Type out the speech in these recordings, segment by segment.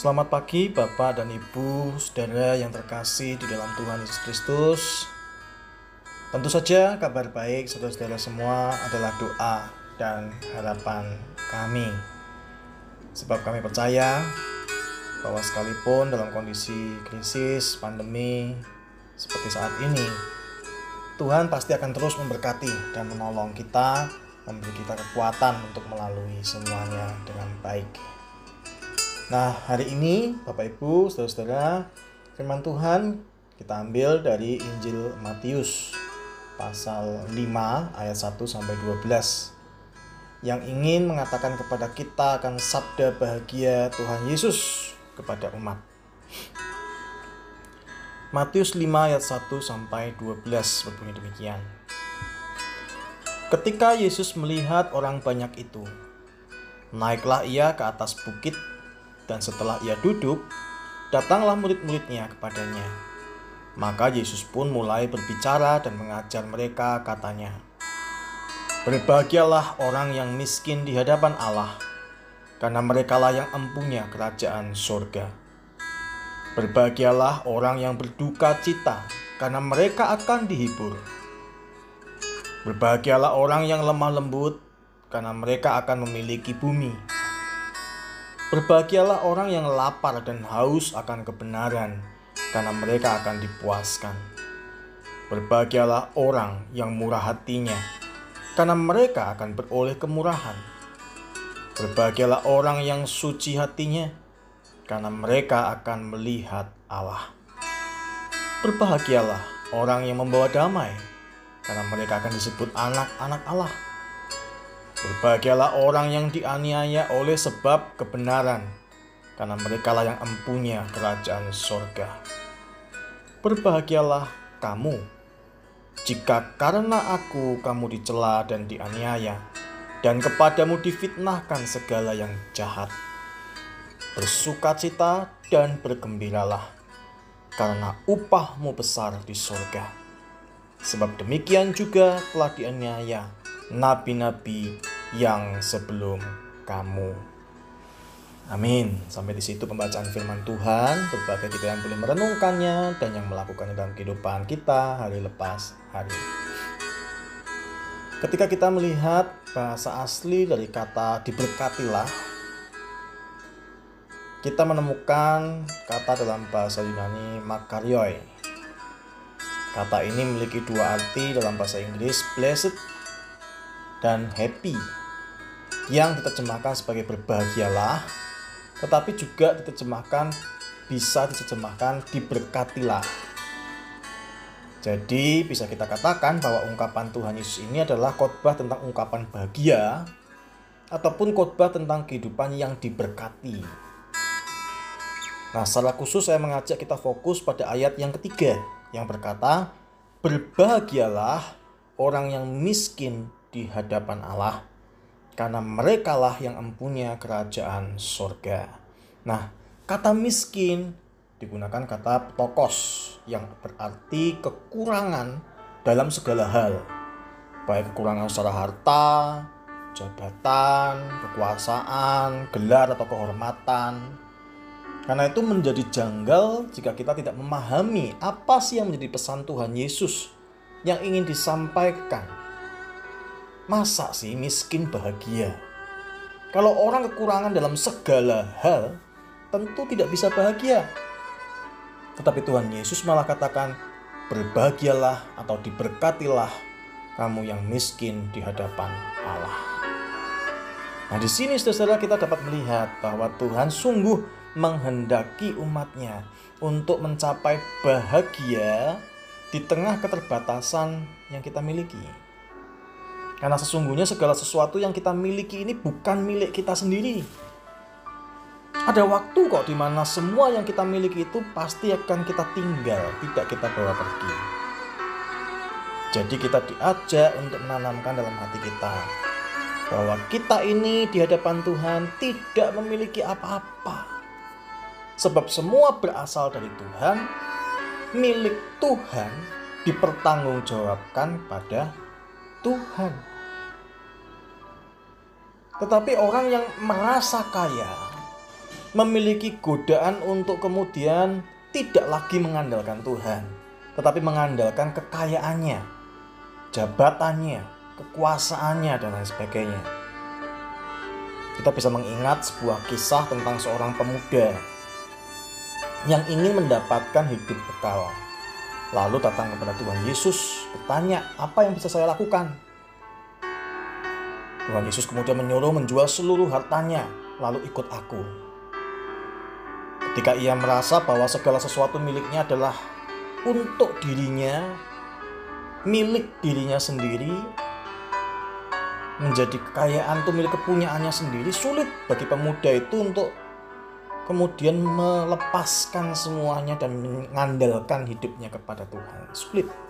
Selamat pagi Bapak dan Ibu, saudara yang terkasih di dalam Tuhan Yesus Kristus. Tentu saja kabar baik saudara-saudara semua adalah doa dan harapan kami. Sebab kami percaya bahwa sekalipun dalam kondisi krisis, pandemi seperti saat ini, Tuhan pasti akan terus memberkati dan menolong kita, memberi kita kekuatan untuk melalui semuanya dengan baik. Nah, hari ini Bapak Ibu, Saudara-saudara, firman Tuhan kita ambil dari Injil Matius pasal 5 ayat 1 sampai 12 yang ingin mengatakan kepada kita akan sabda bahagia Tuhan Yesus kepada umat. Matius 5 ayat 1 sampai 12 berbunyi demikian. Ketika Yesus melihat orang banyak itu, naiklah ia ke atas bukit dan setelah ia duduk, datanglah murid-muridnya kepadanya. Maka Yesus pun mulai berbicara dan mengajar mereka katanya, Berbahagialah orang yang miskin di hadapan Allah, karena merekalah yang empunya kerajaan surga. Berbahagialah orang yang berduka cita, karena mereka akan dihibur. Berbahagialah orang yang lemah lembut, karena mereka akan memiliki bumi. Berbahagialah orang yang lapar dan haus akan kebenaran, karena mereka akan dipuaskan. Berbahagialah orang yang murah hatinya, karena mereka akan beroleh kemurahan. Berbahagialah orang yang suci hatinya, karena mereka akan melihat Allah. Berbahagialah orang yang membawa damai, karena mereka akan disebut anak-anak Allah. Berbahagialah orang yang dianiaya oleh sebab kebenaran, karena merekalah yang empunya kerajaan sorga. Berbahagialah kamu, jika karena aku kamu dicela dan dianiaya, dan kepadamu difitnahkan segala yang jahat. Bersukacita dan bergembiralah, karena upahmu besar di sorga. Sebab demikian juga telah dianiaya nabi-nabi yang sebelum kamu. Amin. Sampai di situ pembacaan firman Tuhan. Berbagai kita yang boleh merenungkannya dan yang melakukannya dalam kehidupan kita hari lepas hari. Ketika kita melihat bahasa asli dari kata diberkatilah, kita menemukan kata dalam bahasa Yunani makarioi. Kata ini memiliki dua arti dalam bahasa Inggris, blessed dan happy yang diterjemahkan sebagai berbahagialah tetapi juga diterjemahkan bisa diterjemahkan diberkatilah jadi bisa kita katakan bahwa ungkapan Tuhan Yesus ini adalah khotbah tentang ungkapan bahagia ataupun khotbah tentang kehidupan yang diberkati. Nah, secara khusus saya mengajak kita fokus pada ayat yang ketiga yang berkata, "Berbahagialah orang yang miskin di hadapan Allah karena merekalah yang empunya kerajaan surga. Nah, kata miskin digunakan kata tokos yang berarti kekurangan dalam segala hal. Baik kekurangan secara harta, jabatan, kekuasaan, gelar atau kehormatan. Karena itu menjadi janggal jika kita tidak memahami apa sih yang menjadi pesan Tuhan Yesus yang ingin disampaikan Masa sih miskin bahagia? Kalau orang kekurangan dalam segala hal, tentu tidak bisa bahagia. Tetapi Tuhan Yesus malah katakan, berbahagialah atau diberkatilah kamu yang miskin di hadapan Allah. Nah di sini saudara kita dapat melihat bahwa Tuhan sungguh menghendaki umatnya untuk mencapai bahagia di tengah keterbatasan yang kita miliki. Karena sesungguhnya segala sesuatu yang kita miliki ini bukan milik kita sendiri. Ada waktu kok di mana semua yang kita miliki itu pasti akan kita tinggal, tidak kita bawa pergi. Jadi kita diajak untuk menanamkan dalam hati kita bahwa kita ini di hadapan Tuhan tidak memiliki apa-apa. Sebab semua berasal dari Tuhan, milik Tuhan dipertanggungjawabkan pada Tuhan. Tetapi orang yang merasa kaya, memiliki godaan untuk kemudian tidak lagi mengandalkan Tuhan, tetapi mengandalkan kekayaannya, jabatannya, kekuasaannya, dan lain sebagainya. Kita bisa mengingat sebuah kisah tentang seorang pemuda yang ingin mendapatkan hidup kekal. Lalu datang kepada Tuhan Yesus bertanya, apa yang bisa saya lakukan? Tuhan Yesus kemudian menyuruh menjual seluruh hartanya, lalu ikut aku. Ketika ia merasa bahwa segala sesuatu miliknya adalah untuk dirinya, milik dirinya sendiri, menjadi kekayaan itu milik kepunyaannya sendiri, sulit bagi pemuda itu untuk kemudian melepaskan semuanya dan mengandalkan hidupnya kepada Tuhan. Sulit.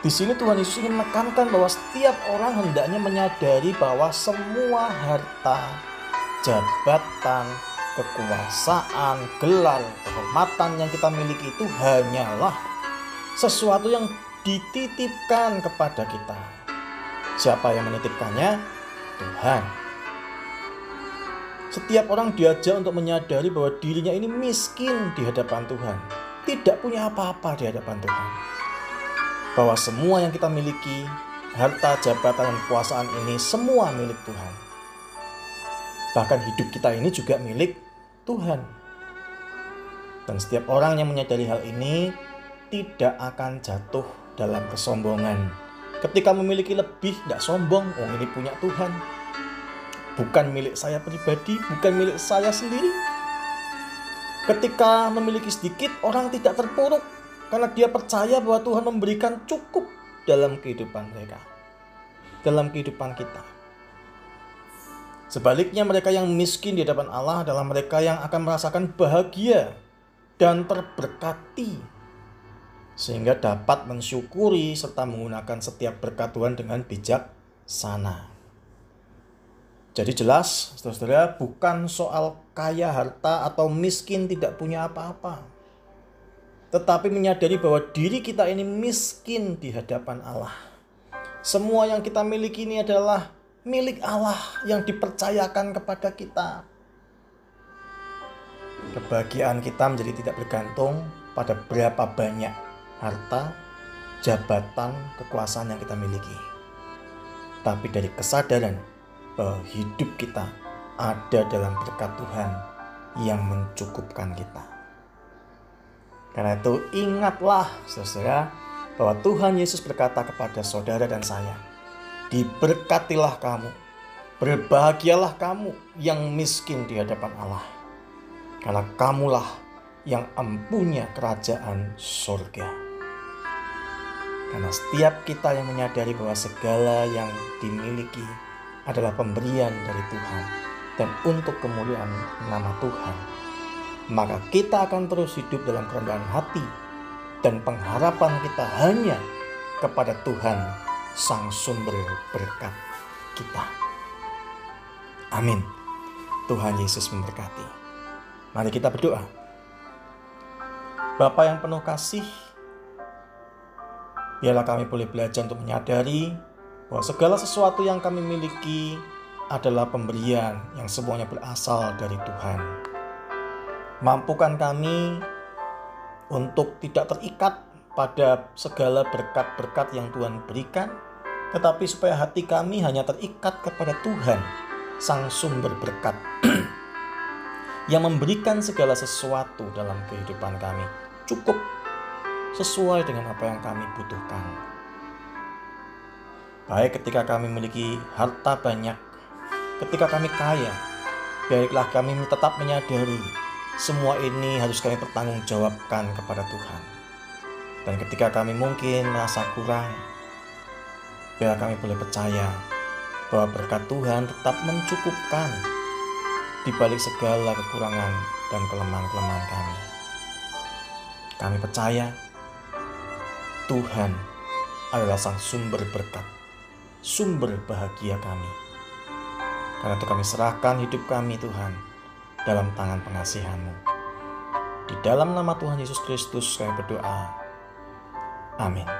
Di sini Tuhan Yesus ingin menekankan bahwa setiap orang hendaknya menyadari bahwa semua harta, jabatan, kekuasaan, gelar, kehormatan yang kita miliki itu hanyalah sesuatu yang dititipkan kepada kita. Siapa yang menitipkannya? Tuhan. Setiap orang diajak untuk menyadari bahwa dirinya ini miskin di hadapan Tuhan, tidak punya apa-apa di hadapan Tuhan. Bahwa semua yang kita miliki, harta, jabatan, dan kekuasaan ini semua milik Tuhan. Bahkan hidup kita ini juga milik Tuhan. Dan setiap orang yang menyadari hal ini tidak akan jatuh dalam kesombongan. Ketika memiliki lebih, tidak sombong, oh ini punya Tuhan bukan milik saya pribadi, bukan milik saya sendiri. Ketika memiliki sedikit, orang tidak terpuruk karena dia percaya bahwa Tuhan memberikan cukup dalam kehidupan mereka, dalam kehidupan kita. Sebaliknya, mereka yang miskin di hadapan Allah adalah mereka yang akan merasakan bahagia dan terberkati, sehingga dapat mensyukuri serta menggunakan setiap berkat Tuhan dengan bijak sana. Jadi jelas, saudara-saudara, bukan soal kaya harta atau miskin tidak punya apa-apa. Tetapi menyadari bahwa diri kita ini miskin di hadapan Allah. Semua yang kita miliki ini adalah milik Allah yang dipercayakan kepada kita. Kebahagiaan kita menjadi tidak bergantung pada berapa banyak harta, jabatan, kekuasaan yang kita miliki. Tapi dari kesadaran bahwa hidup kita ada dalam berkat Tuhan yang mencukupkan kita. Karena itu ingatlah saudara bahwa Tuhan Yesus berkata kepada saudara dan saya, diberkatilah kamu, berbahagialah kamu yang miskin di hadapan Allah. Karena kamulah yang empunya kerajaan surga. Karena setiap kita yang menyadari bahwa segala yang dimiliki adalah pemberian dari Tuhan dan untuk kemuliaan nama Tuhan, maka kita akan terus hidup dalam kerendahan hati dan pengharapan kita hanya kepada Tuhan sang sumber berkat kita. Amin. Tuhan Yesus memberkati. Mari kita berdoa. Bapa yang penuh kasih, biarlah kami boleh belajar untuk menyadari bahwa segala sesuatu yang kami miliki adalah pemberian yang semuanya berasal dari Tuhan. Mampukan kami untuk tidak terikat pada segala berkat-berkat yang Tuhan berikan, tetapi supaya hati kami hanya terikat kepada Tuhan, Sang Sumber berkat, yang memberikan segala sesuatu dalam kehidupan kami, cukup sesuai dengan apa yang kami butuhkan. Baik ketika kami memiliki harta banyak, ketika kami kaya, baiklah kami tetap menyadari semua ini harus kami pertanggungjawabkan kepada Tuhan. Dan ketika kami mungkin merasa kurang, biar kami boleh percaya bahwa berkat Tuhan tetap mencukupkan di balik segala kekurangan dan kelemahan-kelemahan kami. Kami percaya Tuhan adalah sang sumber berkat sumber bahagia kami. Karena itu kami serahkan hidup kami Tuhan dalam tangan pengasihanmu. Di dalam nama Tuhan Yesus Kristus kami berdoa. Amin.